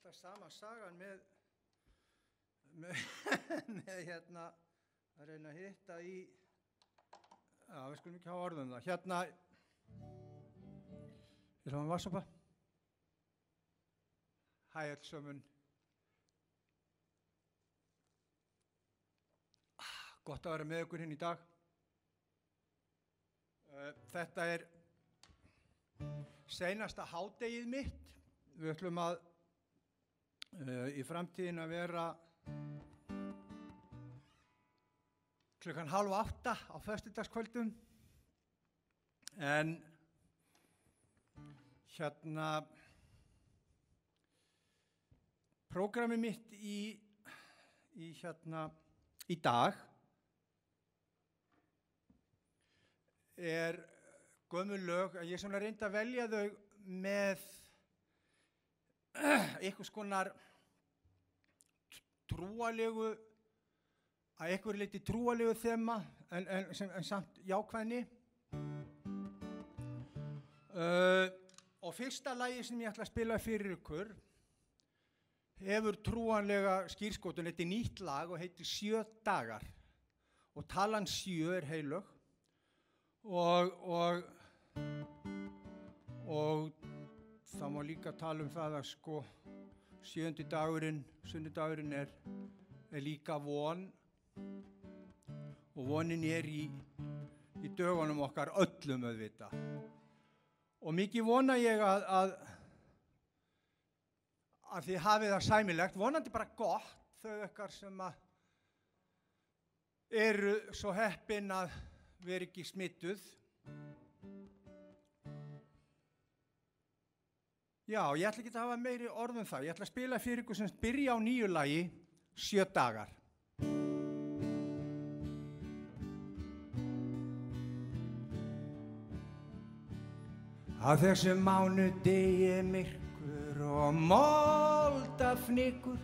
alltaf sama sagan með, með, með hérna að reyna að hitta í, já við skulum ekki hafa orðum það, hérna, ég hljóðum vassopa, hæ allsömmun, gott að vera með ykkur hinn í dag, Eh, þetta er seinasta hádegið mitt, við ætlum að í framtíðin að vera klukkan halv átta á föstudagskvöldum. En hérna prógrami mitt í, í hérna í dag er gömul lög að ég er svona reynd að velja þau með einhvers konar trúalegu að einhver leiti trúalegu þema en, en, sem, en samt jákvæðni. Uh, og fyrsta lagi sem ég ætla að spila fyrir ykkur hefur trúanlega skýrskotun þetta er nýtt lag og heitir Sjö dagar. Og talan sjö er heilög. Og, og, og það má líka tala um það að sko sjöndi dagurinn, sundi dagurinn er, er líka von. Og vonin er í, í dögunum okkar öllum auðvita og mikið vona ég að, að, að þið hafið það sæmilegt, vonandi bara gott þau okkar sem eru svo heppin að vera ekki smittuð. Já, ég ætla ekki að hafa meiri orðum það. Ég ætla að spila fyrir ykkur sem byrja á nýju lagi, sjö dagar. Á þessum mánu degi myrkur og moldafnikur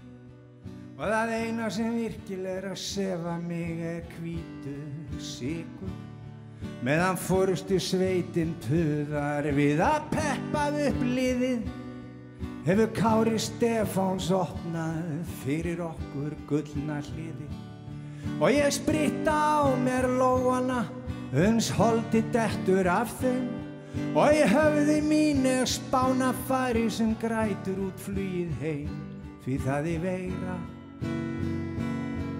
og það eina sem virkilega að sefa mig er hvítur sigur meðan fórustu sveitin puðar við að peppað upp liðið hefur Kári Stefáns opnað fyrir okkur gullna hliði og ég spritta á mér lóana uns holdi dettur af þeim. Og ég höfði mín er spána fari sem grætur út flýð heim því það er veira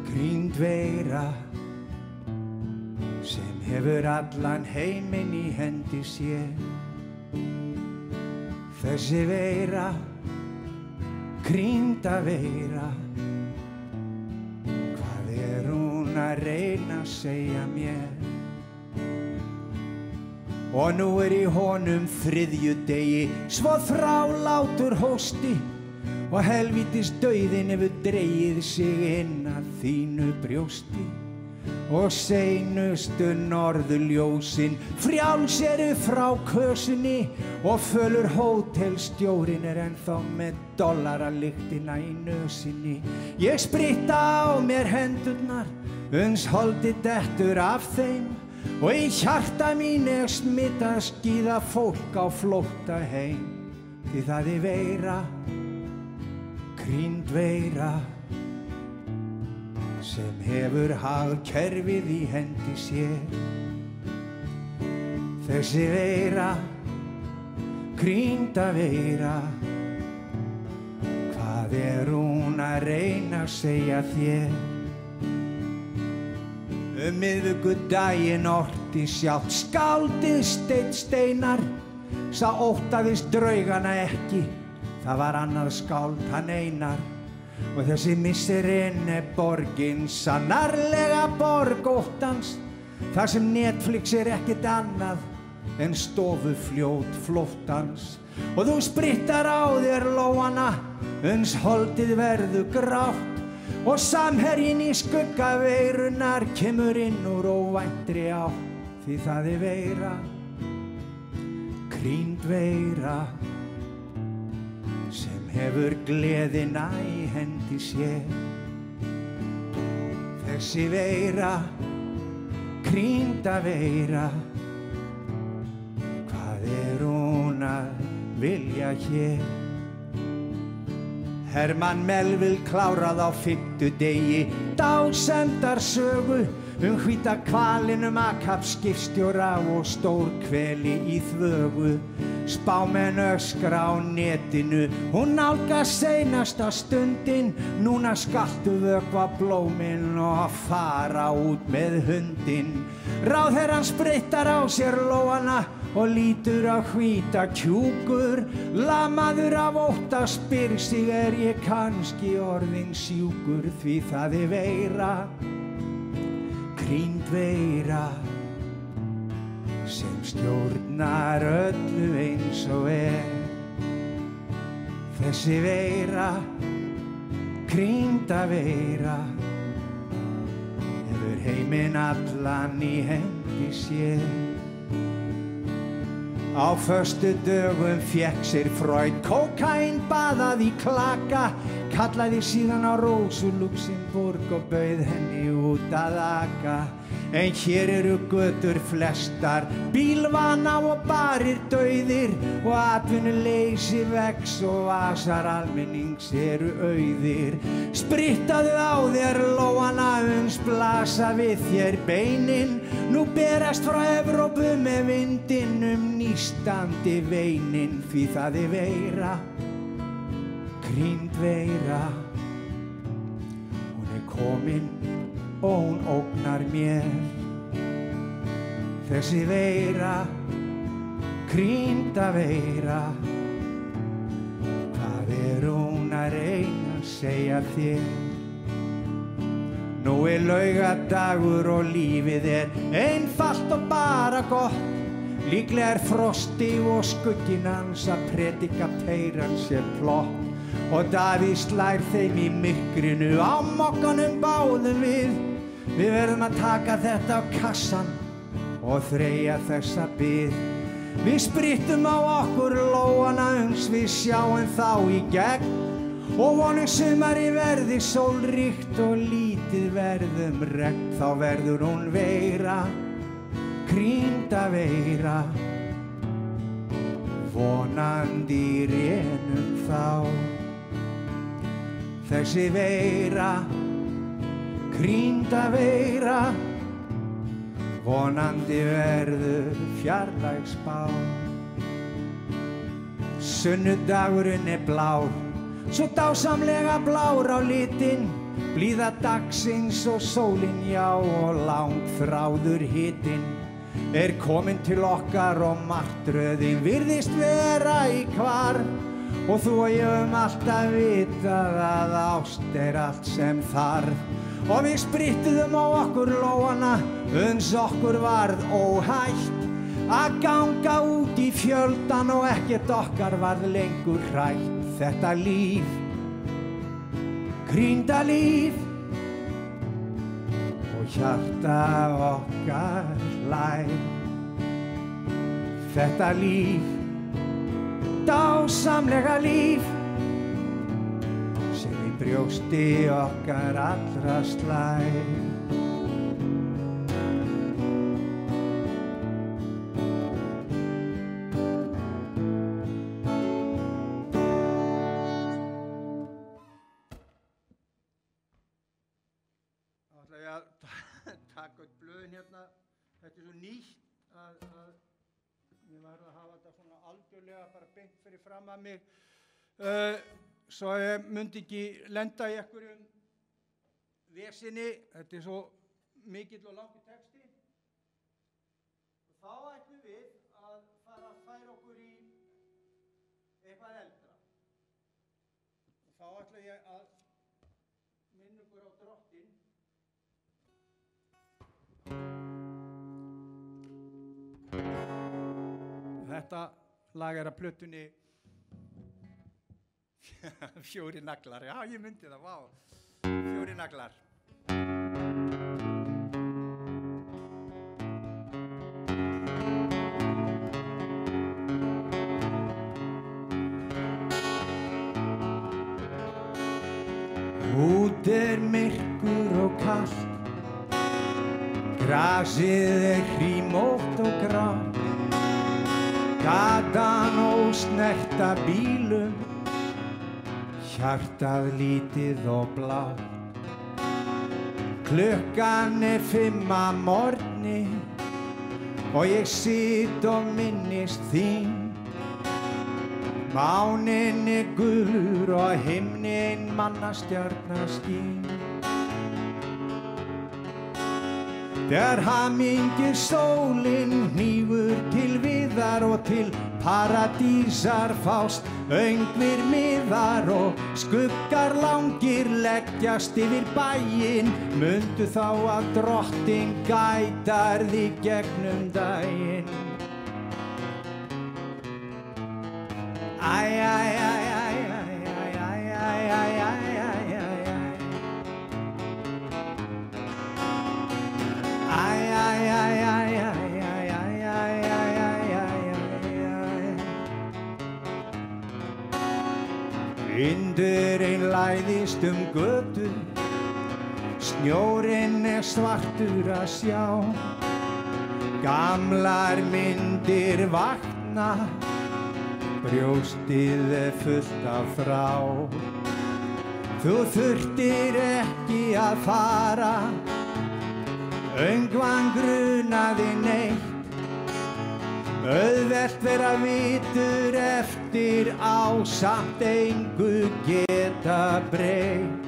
grínd veira sem hefur allan heiminn í hendi sér. Þessi veira grínda veira hvað er hún að reyna að segja mér? Og nú er í honum þriðju degi svo þrálátur hósti og helvítis döiðin hefur dreyið sig inn að þínu brjósti og seinustu norðuljósin frjáls eru frá kösunni og fölur hótelstjórin er ennþá með dollaralyktina í nösinni. Ég spritta á mér hendurnar uns holdi dettur af þeim og í hjarta mín er smitta skýða fólk á flótta heim. Því það er veira krýnd veira sem hefur hagkerfið í hendi sér. Þessi veira krýnda veira hvað er hún að reyna að segja þér? Um miðugudaginn orti sjálft skáldið steitt steinar sá óttaðist draugana ekki það var annað skáld hann einar og þessi misserinn er borgin sannarlega borg óttans þar sem Netflix er ekkert annað en stofufljót flóttans og þú sprittar á þér lóana uns holdið verðu grátt. Og samherjin í skuggaveirunar kemur inn úr óvæntri á því það er veira krýnd veira hefur gleðina í hendi sér. Þessi veira krýnda veira hvað er hún að vilja hér Herman Melvill klárað á fyrtu degi, dásendar sögu um hvita kvalinum akapskipstjóra og stór kveli í þvögu. Spámen öskra á netinu, hún nálgast seinasta stundin, núna skaltu vökva blóminn og fara út með hundin. Ráð herran sprittar á sér lóana og lítur á hvíta kjúkur. Lamaður af óta spyr sig er ég kannski orðin sjúkur? Því það er veira krýnd veira sem stjórnar öllu eins og er. Þessi veira krýnda veira hefur heiminn allan í hendi sér Á förstu dögum fjekk sér fröyd, kokain baðað í klaka, kallaði síðan á Rósu Luxemburg og bauð henni út að aka. En hér eru götur flestar, bílvana og barir dauðir og atvinnuleysi vex og vasar almennings eru auðir. Sprittaðu á þér lóana uns blasa við þér beinin, nú berast frá vindin nýstandi veinin því það er veira, grínd veira. Hún er komin og hún ógnar mér. Þessi veira krýnda veira. Hvað er hún að reyna að segja þér? Nú er laugadagur og lífið er einfalt og bara gott líklega er frosti og skuggin hans að predika peiran sér plott og Davíð slær þeim í myrkrinu á mokkanum báðum við. Við verðum að taka þetta á kassan og þreja þessa byð við sprittum á okkur lóana uns við sjáum þá í gegn. Og vonum sumar í verði sólríkt og lítið verðum regn þá verður hún veira krýnda veira vonandi rénum þá. Þessi veira krýnda veira vonandi verður fjarlagsbá Sunnudagurinn er blár svo dásamlega blár á litin. Blíða dagsins og sólinn já og langt þráður hitin er komin til okkar og martröðin virðist vera í hvar. Og þú og ég um alltaf vitað að ást er allt sem þarf. Og við sprittuðum á okkur lóana uns okkur varð óhætt. Að ganga út í fjöldan og ekkert okkar varð lengur hrætt. Þetta líf krýnda líf. Hjarta okkar læg þetta líf dásamlega líf sem í brjósti okkar allra slæg. Fram að mig uh, svo ég myndi ekki lenda í einhverjum vesinni, þetta er svo mikill og langi texti. Þá ætlum við að fara að færa okkur í eitthvað eldra. Og þá ætla ég að minna okkur á drottin Þetta lag er að plötunni Fjóri naglar, já ég myndi það, vá. Fjóri naglar. Út er myrkur og kallt Grasið er hrímótt og grátt. Gatan ósnerta bílum hjartað lítið og blá. Klukkan er fimm að morgni og ég sitt og minnist þín. Mánin er gulur og himnin mannastjarnaskín. Þegar hamingir sólinn nýfur til viðar og til paradísar fást Öngvir miðar og skuggar langir leggjast yfir bæinn Mundu þá að drottin gætar því gegnum dæinn Æ, æ, æ, æ, æ, æ, æ, æ, æ, æ Vindurinn læðist um götu, snjórinn er svartur að sjá. Gamlar myndir vakna, brjóstið er fullt af frá. Þú þurftir ekki að fara, öngvan grunaði neitt. Öðvelt vera vitur eftir á samt engu geta breytt.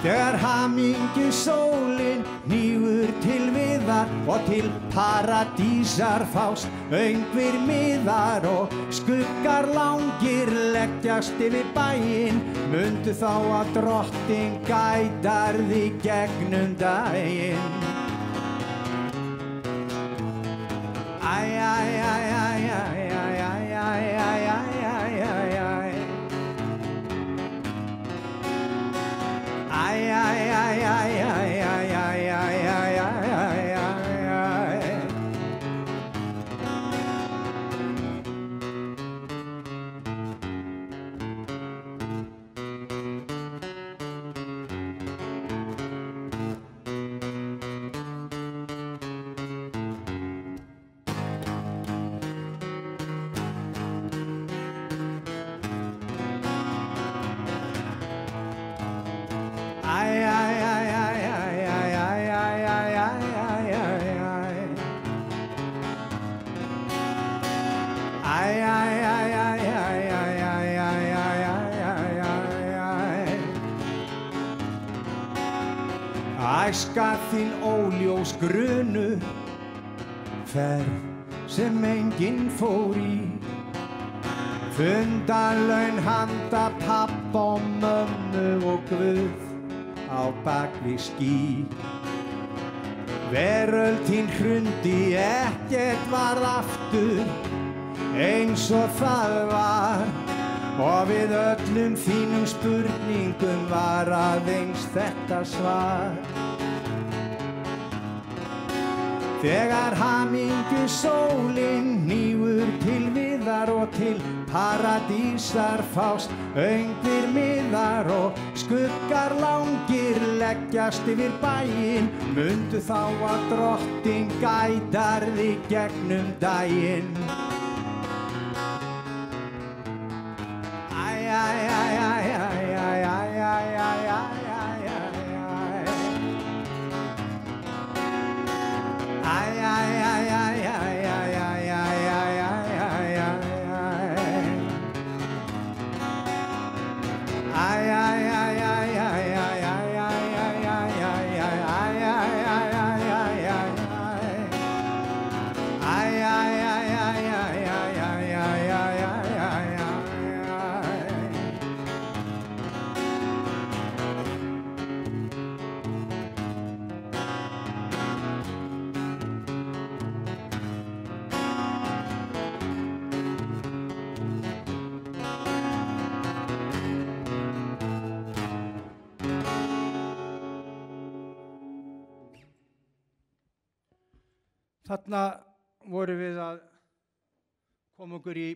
Þegar hamingi sólinn nýfur til viðar og til paradísar fást öngvir miðar og skuggar langir leggjast yfir bæinn mundu þá að drottin gætar því gegnum daginn. ay, ay, ay. Fundalaun handa papp og mömmu og guð á bakvi ský. Veröld þín hrundi ekkert var aftur eins og það var. Og við öllum þínum spurningum var aðeins þetta svar. Þegar hamingu sólinn nýfur til viðar og til paradísar fást öngvir miðar og skuggar langir leggjast yfir bæinn. Mundu þá að drottin gætar því gegnum daginn Þarna voru við að koma okkur í,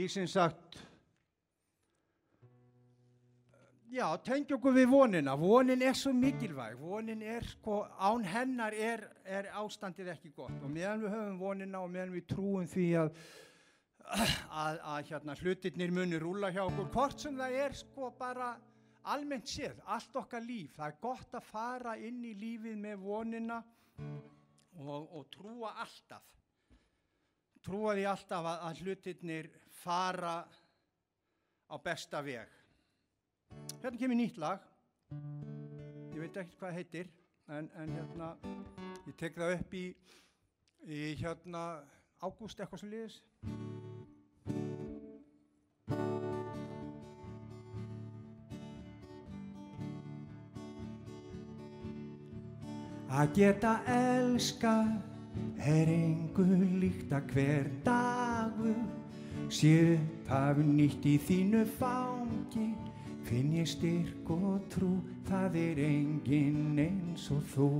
í sem sagt, já, tengja okkur við vonina. Vonin er svo mikilvæg, vonin er, sko, án hennar er, er ástandið ekki gott og meðan við höfum vonina og meðan við trúum því að, að, að hérna, hlutirnir muni rúla hjá okkur, hvort sem það er sko bara almennt séð, allt okkar líf. Það er gott að fara inn í lífið með vonina og, og trúa alltaf. Trúa því alltaf að, að hlutirnir fara á besta veg. Hérna kemur nýtt lag. Ég veit ekki hvað heitir, en, en hérna, ég tek það upp í, í hérna ágúst eitthvað sem liðis. Að geta elskað er engu líkt að hver dagur sé upphafn nýtt í þínu fangi. Finn ég styrk og trú það er engin eins og þú.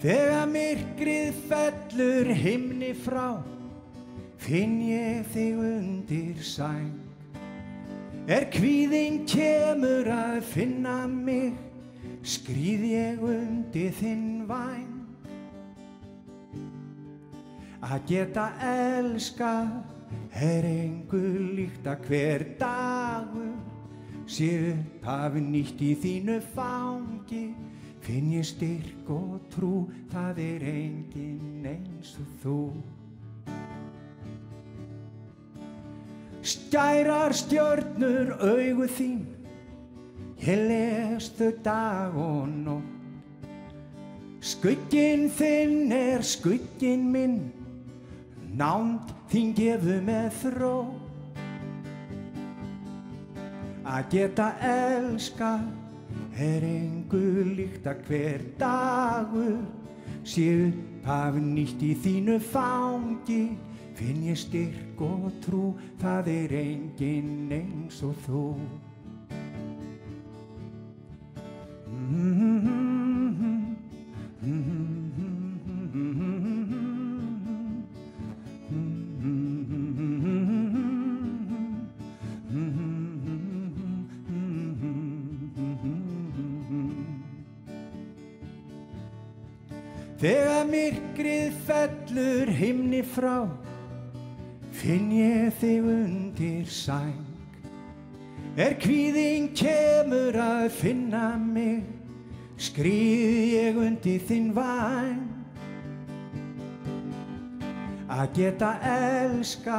Þegar myrkrið fellur himni frá finn ég þig undir sæng. Er kvíðin kemur að finna mig skrýð ég undir þinn væn að geta elska er engu líkt að hver dagur sé upphafi nýtt í þínu fangi. Finn ég styrk og trú það er engin eins og þú. Stærar stjörnur augu þín Ég les þau dag og nótt. Skugginn þinn er skugginn minn. Nánd þín gefu með þró. Að geta elska er engu líkt að hver dagur sé upphaf nýtt í þínu fangi. Finn ég styrk og trú það er engin eins og þú skrýð ég undir þinn væn. Að geta elska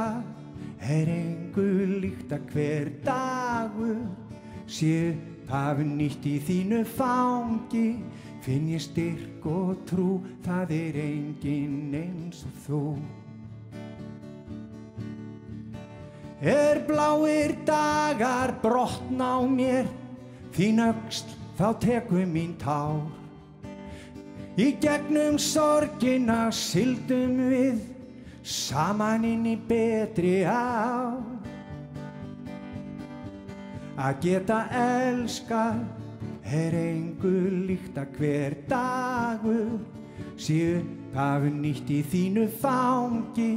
er engu líkt að hver dagur sé upphafn nýtt í þínu fangi, finn ég styrk og trú, það er engin eins og þú. Er bláir dagar brotna á mér, þín öxt þá teku mín tár. Í gegnum sorgina syldum við, saman inn í betri ár. Að geta elskað er engu líkt að hver dagur, sé upphafn nýtt í þínu fangi,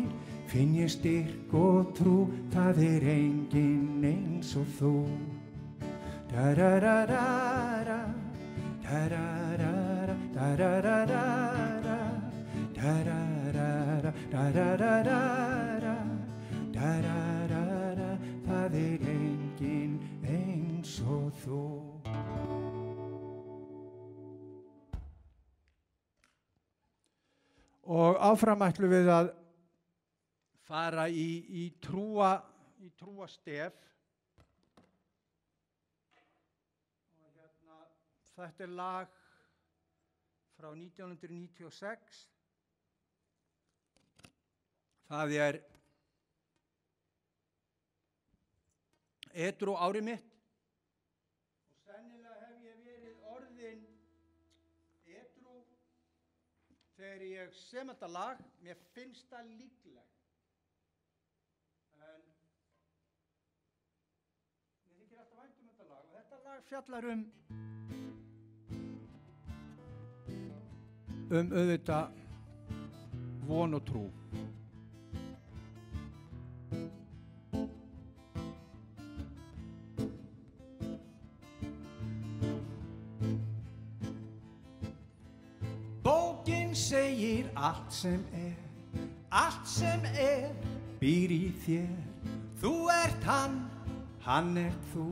finn ég styrk og trú, það er engin eins og þú. Það er engin eins og þú. Og áfram ætlum við að fara í, í trúa í trúa stef og hérna þetta er lag frá 1996 það er edru ári mitt. Og sennilega hef ég verið orðin edru þegar ég sem þetta lag mér finnst það líklegt. En mér þykir alltaf vænt um þetta lag. Og þetta lag fjallar um um auðvitað von og trú. Bókin segir allt sem er allt sem er býr í þér. Þú ert hann, hann ert þú,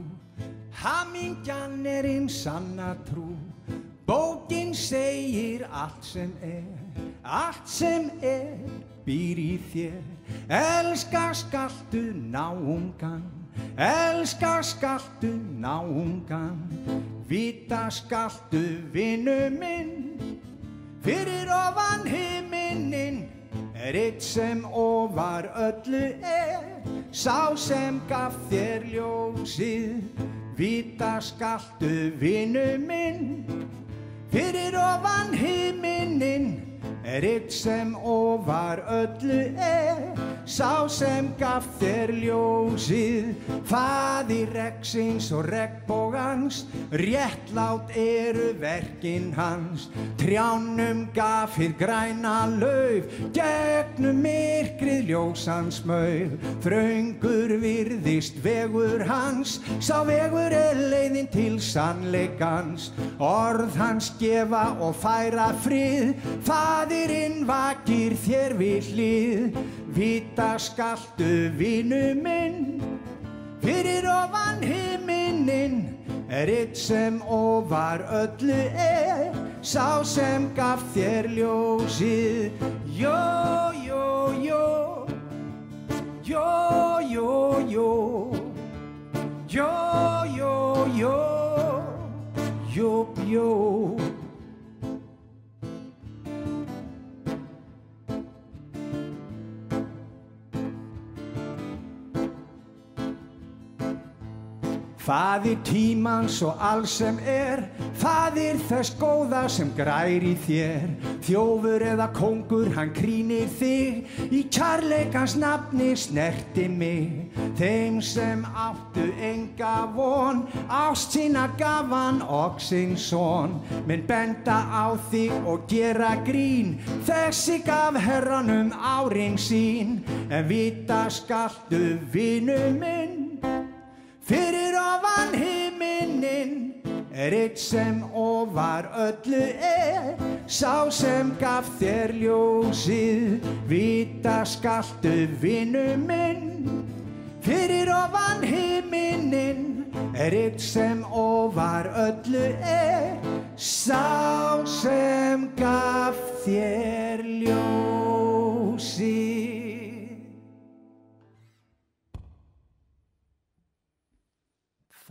hamingjan er einn sanna trú. Segir allt sem er, allt sem er býr í þér. Elska skaltu náungan, elska skaltu náungan, vita skaltu vinnu minn, fyrir ofan himinin er eitt sem ofar öllu er, sá sem gaf þér ljósið, vita skaltu vinnu minn, fyrir ofan himinin er eitt sem ofar öllu er, sá sem gaf þér ljósið, faði reksins og regnbógans, réttlátt eru verkin hans, trjánum gaf þið græna lauf, gegnum myrkrið ljósans mauf, þraungur virðist vegur hans, sá vegur er leiðin til sannleikans, orð hans gefa og færa frið, fadirinn vakir þér við hlið, Vita skaltu vinu minn, fyrir ofan himinin, er eitt sem ofar öllu er, sá sem gaf þér ljósið. Jó, jó, jó, jó, jó, jó, jó, jó, jó, jó, jó. Faðir tímans og all sem er, faðir þess góða sem grær í þér. Þjófur eða kongur, hann krýnir þig, í kærleikans nafni snerti mig. Þeim sem áttu enga von, ást sína gaf hann og sinn son. Menn benda á þig og gera grín, þessi gaf herranum árin sín. En vita skaltu vinu minn, Fyrir ofan himinin er eitt sem ofar öllu er, sá sem gaf þér ljósið, vita skaltu vinnu minn. Fyrir ofan himinin er eitt sem ofar öllu er, sá sem gaf þér ljósið.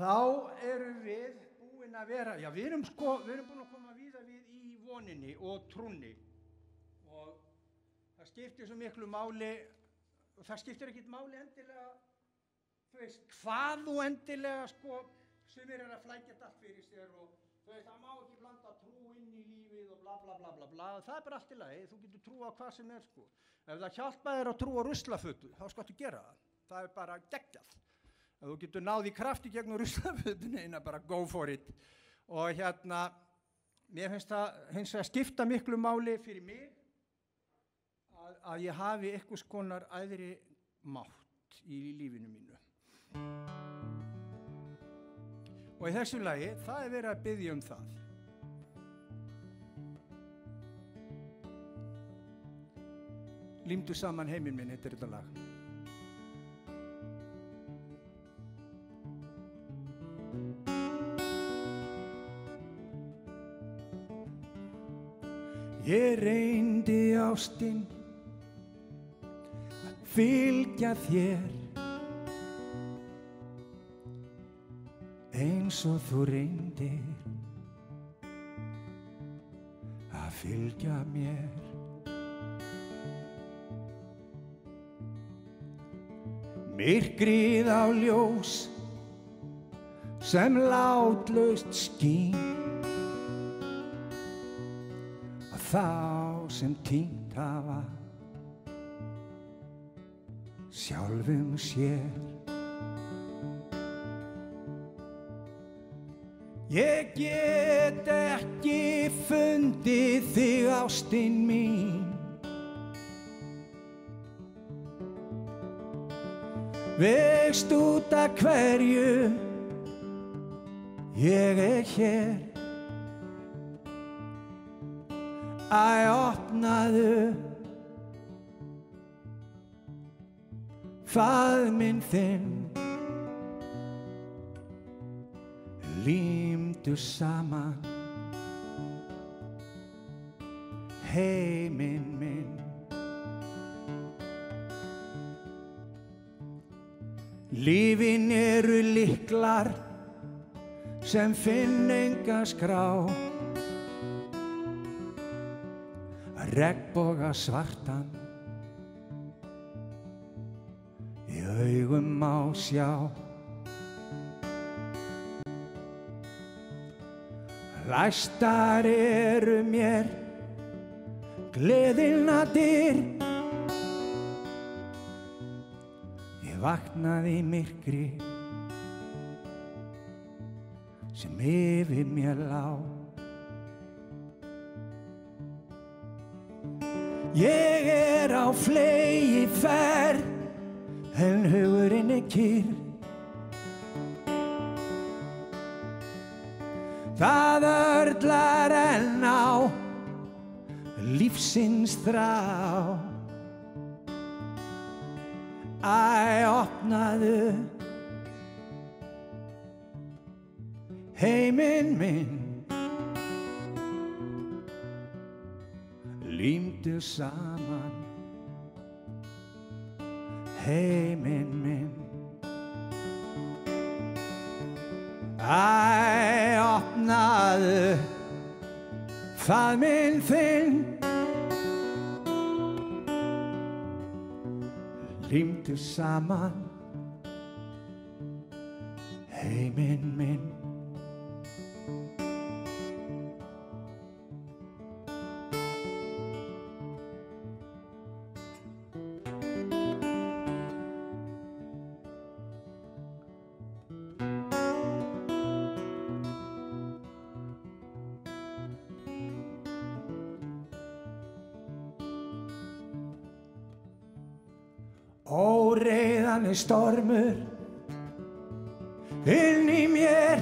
Þá erum við búin að vera, já við erum sko, við erum búin að koma víða við í voninni og trúnni. Og það skiptir svo miklu máli og það skiptir ekkit máli endilega, þú veist, hvað þú endilega sko, sem er að flækja allt fyrir sér og þú veist, það má ekki blanda trú inn í lífið og bla bla bla bla bla, það er bara allt í lagi, þú getur trú á hvað sem er sko. Ef það hjálpa þér að trú á ruslafötu, þá skottu gera það, það er bara geggjað að þú getur náði krafti gegnum ruslafötunni eina bara go for it. Og hérna mér finnst það hins vegar skipta miklu máli fyrir mig að, að ég hafi eitthvað skonar aðri mátt í lífinu mínu. Og í þessu lagi það er verið að byggja um það. Límdu saman heiminn minn, heitir þetta lag ástinn að fylgja þér eins og þú reyndir að fylgja mér. Myrkrið á ljós sem látlaust skín að þá sem týnt sjálfum sér. Ég get ekki fundið þig ástinn mín Veist út að hverju ég er hér Æ, opnaðu faðminn þinn. Límdu saman. Heiminn minn. Lífin eru liklar sem finn enga skrá. Regnboga svartan sjá. Læstar eru mér gleðina dyr. Ég vaknaði myrkri sem yfir mér lá. Ég er á flegi ferð en hugurinn kýr. Það örlar enn á lífsins þrá. Æ, opnaðu heiminn minn. Límdu saman heiminn minn Æ, opnaðu faðminn þinn Límdu saman stormur inn í mér.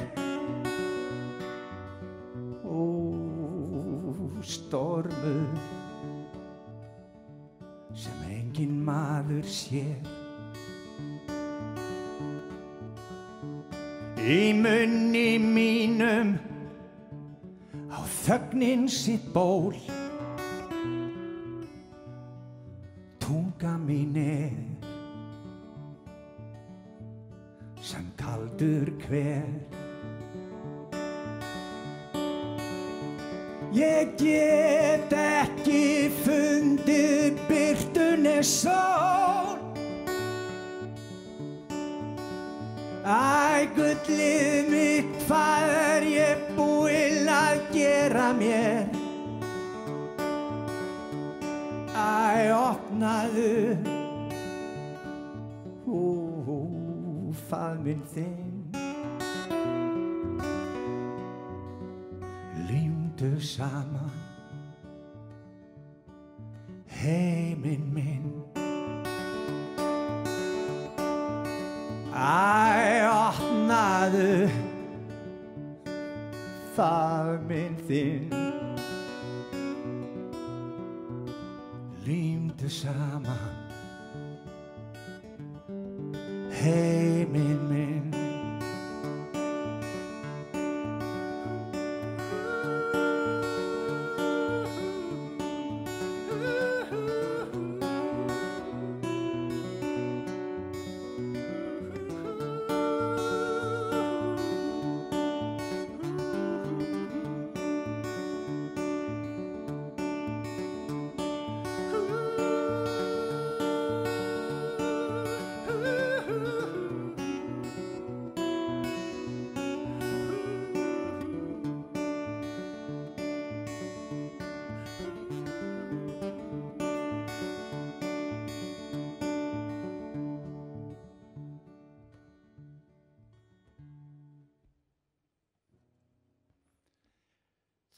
Ó, stormur sem engin maður sér. Í munni mínum á þögnin sitt ból. Tunga mín er kaldur hver Ég get ekki fundið byrtunni sól Æ, gullið mitt, hvað er ég búinn að gera mér? Æ, opnaðu faðminn þinn. Límdu saman Heiminn minn. Æ, opnaðu faðminn þinn. Límdu saman heiminn minn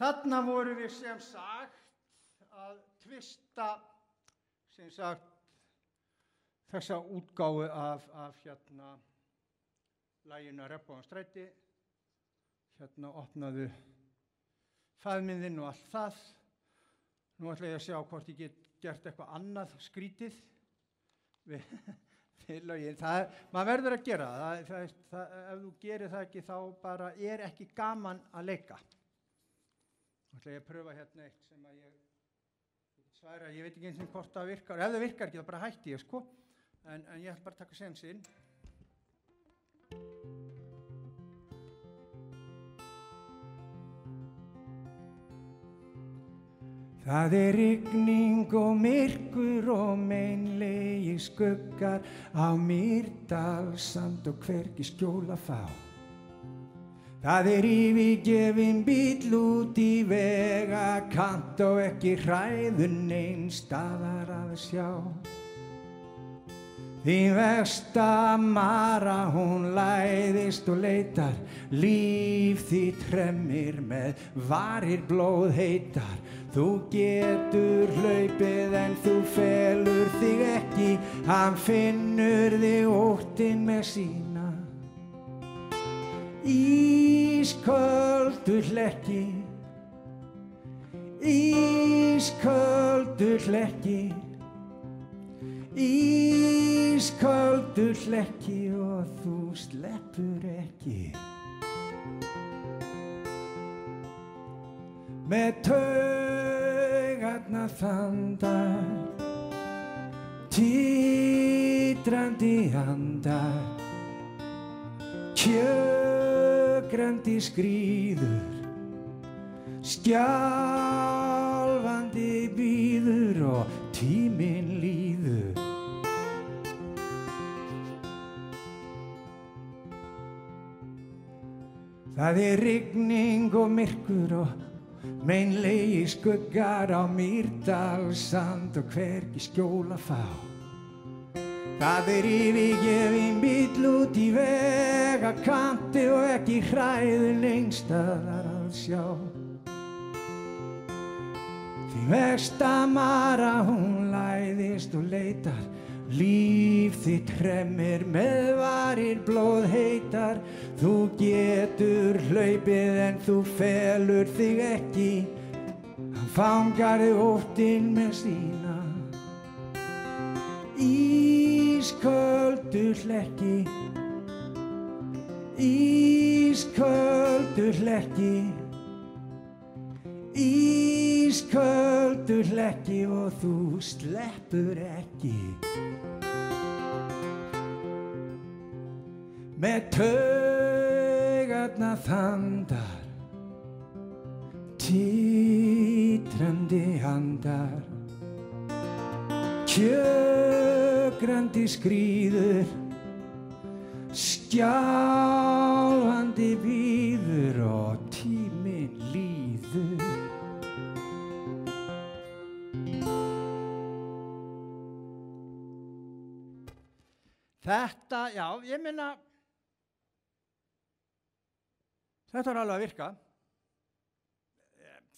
Þarna voru við sem sagt að tvista sem sagt þessa útgáfu af, af hérna læginu að reppa á stræti hérna opnaðu faðmiðinn og allt það nú ætla ég að sjá hvort ég get gert eitthvað annað skrítið við við lögin. Það, maður verður að gera það, það, það ef þú gerir það ekki þá bara er ekki gaman að leika. Þá ætla ég að pröfa hérna eitt sem að ég sværa, ég veit ekki eins og hvort það virkar. Ef það virkar ekki þá bara hætti ég sko. En, en ég ætla bara að taka sensinn. Það er rigning og myrkur og meinlegi skuggar á Mýrdal samt og hvergi skjóla fá. Það er yfirgefin bíl út í vega kant og ekki hræðun einn staðar að sjá. Þín versta mara hún læðist og leitar, líf því tremmir með varir blóð heitar. Þú getur hlaupið en þú felur þig ekki, hann finnur þig óttinn með sína. Ísköldu hlekki, ísköldu hlekki, Ísköldu hlekki og þú sleppur ekki. Með taugarna þandar Títrandi andar Kjögrandi skrýður Skjálfandi býður og tíminn líður Það er rigning og myrkur og meinlegi skuggar á Mýrdal sand og hvergi skjóla fá. Það er yfirgefin bíl út í vega kanti og ekki hræðin einstaðar að sjá. Því versta mara hún læðist og leitar Líf þitt hremmir með varir blóð heitar, þú getur hlaupið en þú felur þig ekki, hann fangar þig óttinn með sína. Ísköldu hlekki, ísköldu hlekki, ísköldu hlekki og þú sleppur ekki. með taugarna þandar títrandi handar kjögrandi skrýður skjálfandi býður og tíminn líður Þetta, já, ég minna Þetta var alveg að virka,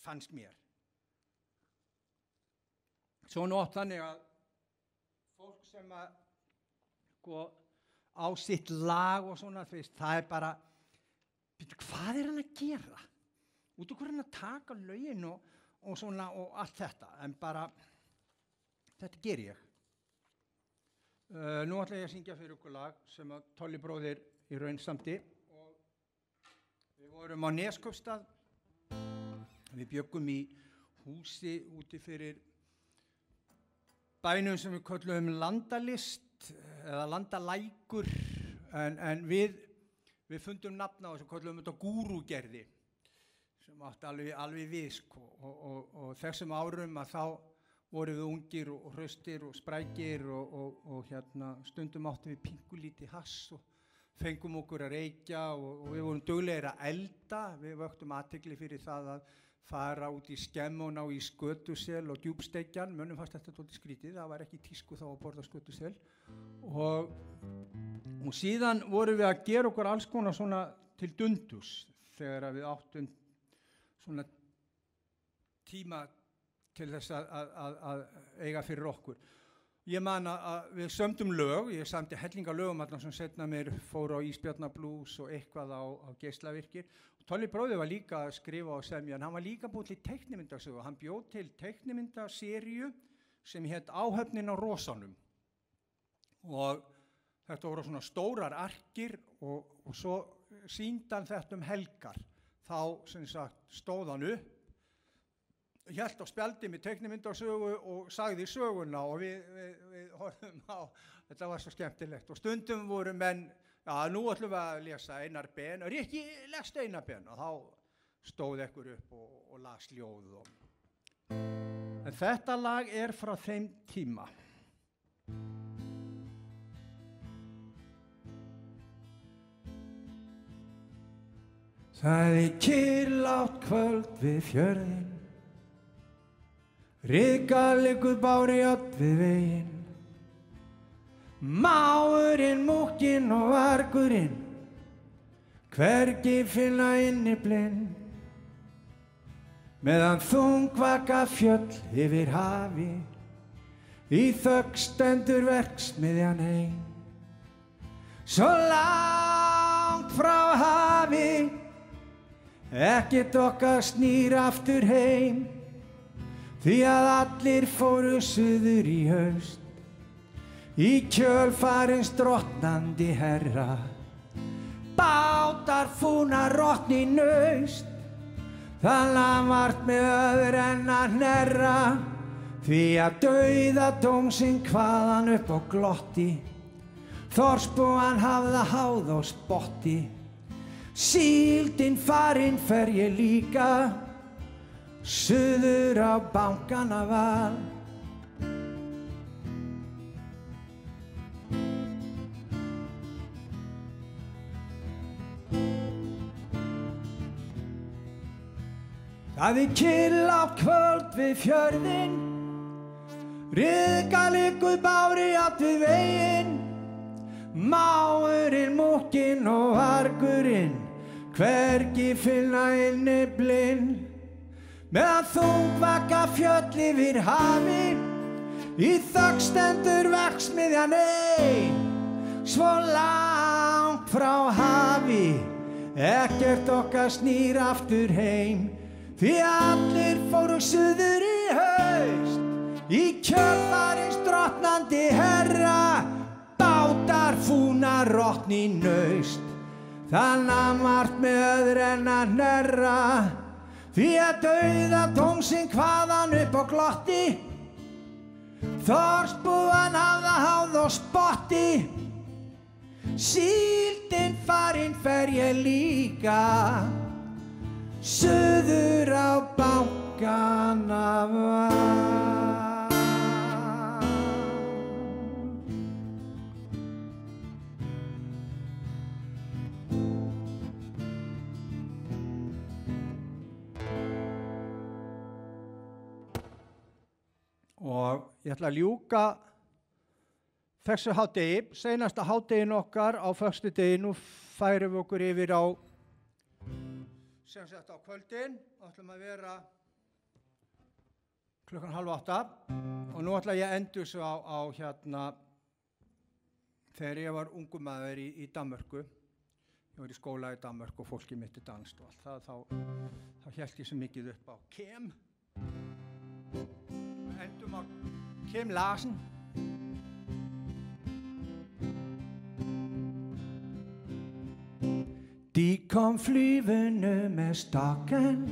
fannst mér. Svo nótt þannig að sem að sko, á sitt lag og svona, veist, það er bara, hvað er hann að gera? Út okkur hann að taka lögin og, og svona og allt þetta, en bara, þetta ger ég. Uh, nú ætla ég að syngja fyrir okkur lag sem að Tolli bróðir í raun samti Við vorum á Neskjöpstað, við byggum í húsi úti fyrir bænum sem við kallum landalist eða landalækur en, en við, við fundum nafna á þessu kallum þetta gúrugerði sem átti alveg, alveg við sko. Og, og, og þessum árum að þá vorum við ungir og hraustir og sprækir og, og hérna, stundum átti við pingulíti hass og fengum okkur að reykja og, og við vorum döglegir að elda, við vöktum aðtegli fyrir það að fara út í skemmun á í skötusel og djúbstekjan, munum fast þetta tóti skrítið, það var ekki tísku þá að borða skötusel. Og, og síðan vorum við að gera okkur alls konar svona til dundus þegar við áttum svona tíma til þess að, að, að eiga fyrir okkur. Ég man að við sömdum lög, ég samti hellinga lögum allan sem setna mér fór á Ísbjarnablús og eitthvað á, á geyslavirkir. Tóli bróði var líka að skrifa á semja en hann var líka búin til teiknimyndasögu. Hann bjóð til teiknimyndaserju sem hétt Áhöfnin á Rósanum og þetta voru svona stórar arkir og, og svo síndan þetta um helgar. Þá sem sagt stóð hann upp, hjælt á spjaldi með teknimyndarsögu og sagði söguna og við, við, við horfum á, þetta var svo skemmtilegt og stundum voru menn, já nú ætlum við að lesa einar ben, og ekki lest einar ben. Og þá stóð ekkur upp og, og las ljóð og En þetta lag er frá þeim tíma. Það er kyrlátt kvöld við fjörðin Ríkalegur bári átt við vegin Máurinn, múkinn og vargurinn Hvergi finna inni blind meðan þungvaka fjöll yfir hafi. Í þögg stendur verksmiðjan einn svo langt frá hafi. Ekkert okkar snýr aftur heim. Því að allir fóru suður í haust í kjölfarins drottnandi herra bátar fúna rótni naust. Það lamart með öður en að hnerra Því að dauða dómsinn hvaðan upp á glotti. Þorsbúan hafða háð og spotti. Síldinn farinn fer ég líka Suður á bankana val Það er kill á kvöld við fjörðin Ríkalikuð bári átt við veginn. Máurinn, múkinn og hargurinn Hvergi finna inni blinn Meðan þungvaka fjöll yfir hafi Í þöggstendur verksmiðjan ein. Svo langt frá hafi. Ekkert okkar snýr aftur heim Því allir fóru suður í haust. Í kjölfarins drottnandi herra Bátar fúna rótni naust. Þannig að margt með öðru en að nærra Því að dauða tómsinn hvaðan upp á glotti. Þorsbúan hafða háð og spotti. Síldinn farinn fer ég líka Suður á bankana var. Og ég ætla að ljúka þessu hátegi, seinasta hátegin okkar. Á förstu deginu færum við okkur yfir á sem sett á kvöldin og ætlum að vera klukkan halv átta. Og nú ætla ég að endur svo á, á hérna þegar ég var ungum maður í, í Danmörku. Ég var í skóla í Danmörku og fólki mitt í danst og allt það þá, þá held ég svo mikið upp á Kem endum á Kem Larsen kom flyvende med stokken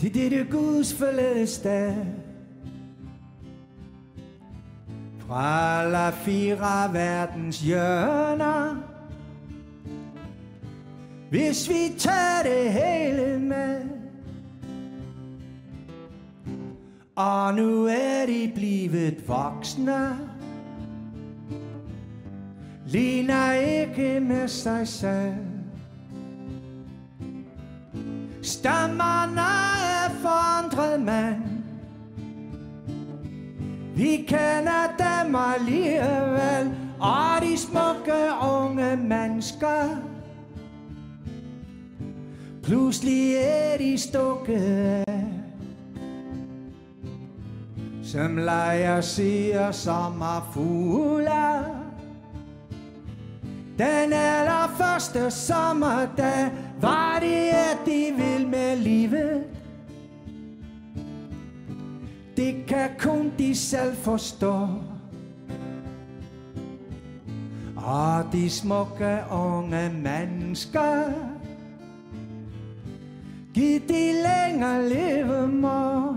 Til dette Guds forladeste Fra alle fire verdens hjørner. Hvis vi tager det hele med. Og nu er de blevet voksne ligner ikke med sig selv. Stammerne er forandret mand. Vi kender dem alligevel, og de smukke unge mennesker. Pludselig er de stukket af, som leger siger sommerfugler. Den allerførste sommerdag var det, at de vil med livet. Det kan kun de selv forstå. Og de smukke unge mennesker Giv de længere leve må.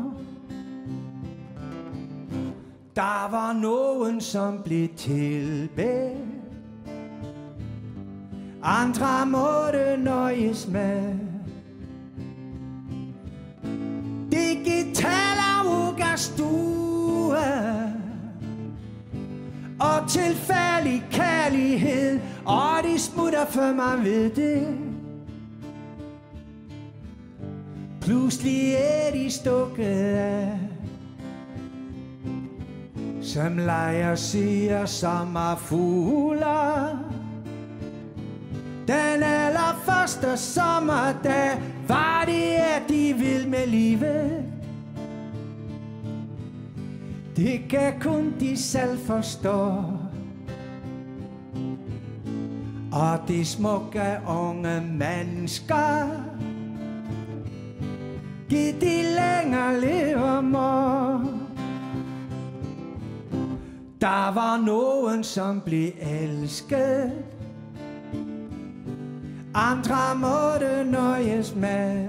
Der var nogen, som blev tilbedt andre måtte nøjes med. Digital ugastue Og tilfældig kærlighed. Og de smutter, før man ved det. Pludselig er de stukket af. Som leger siger sommerfugler. Den allerførste sommerdag Var det, at de vil med livet. Det kan kun de selv forstå. Og de smukke unge mennesker Giv de længere lever må. Der var nogen, som blev elsket. Andre måtte nøjes med.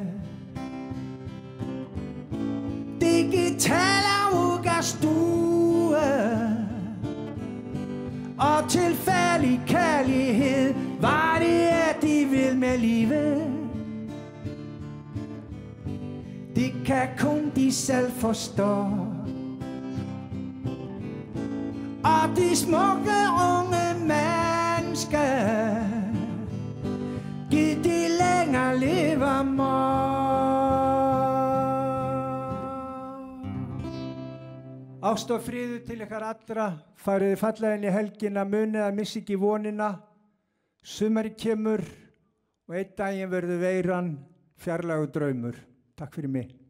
Digital stue Og tilfældig kærlighed. Var det, at de vil med livet. Det kan kun de selv forstå. Og de smukke unge mennesker. De længere levermår Ást og friðu til ykkar allra, fariði fallega inn í helgina, munið að missi ekki vonina, sumari kemur og einn daginn verður veiran fjarlagu draumur. Takk fyrir mig.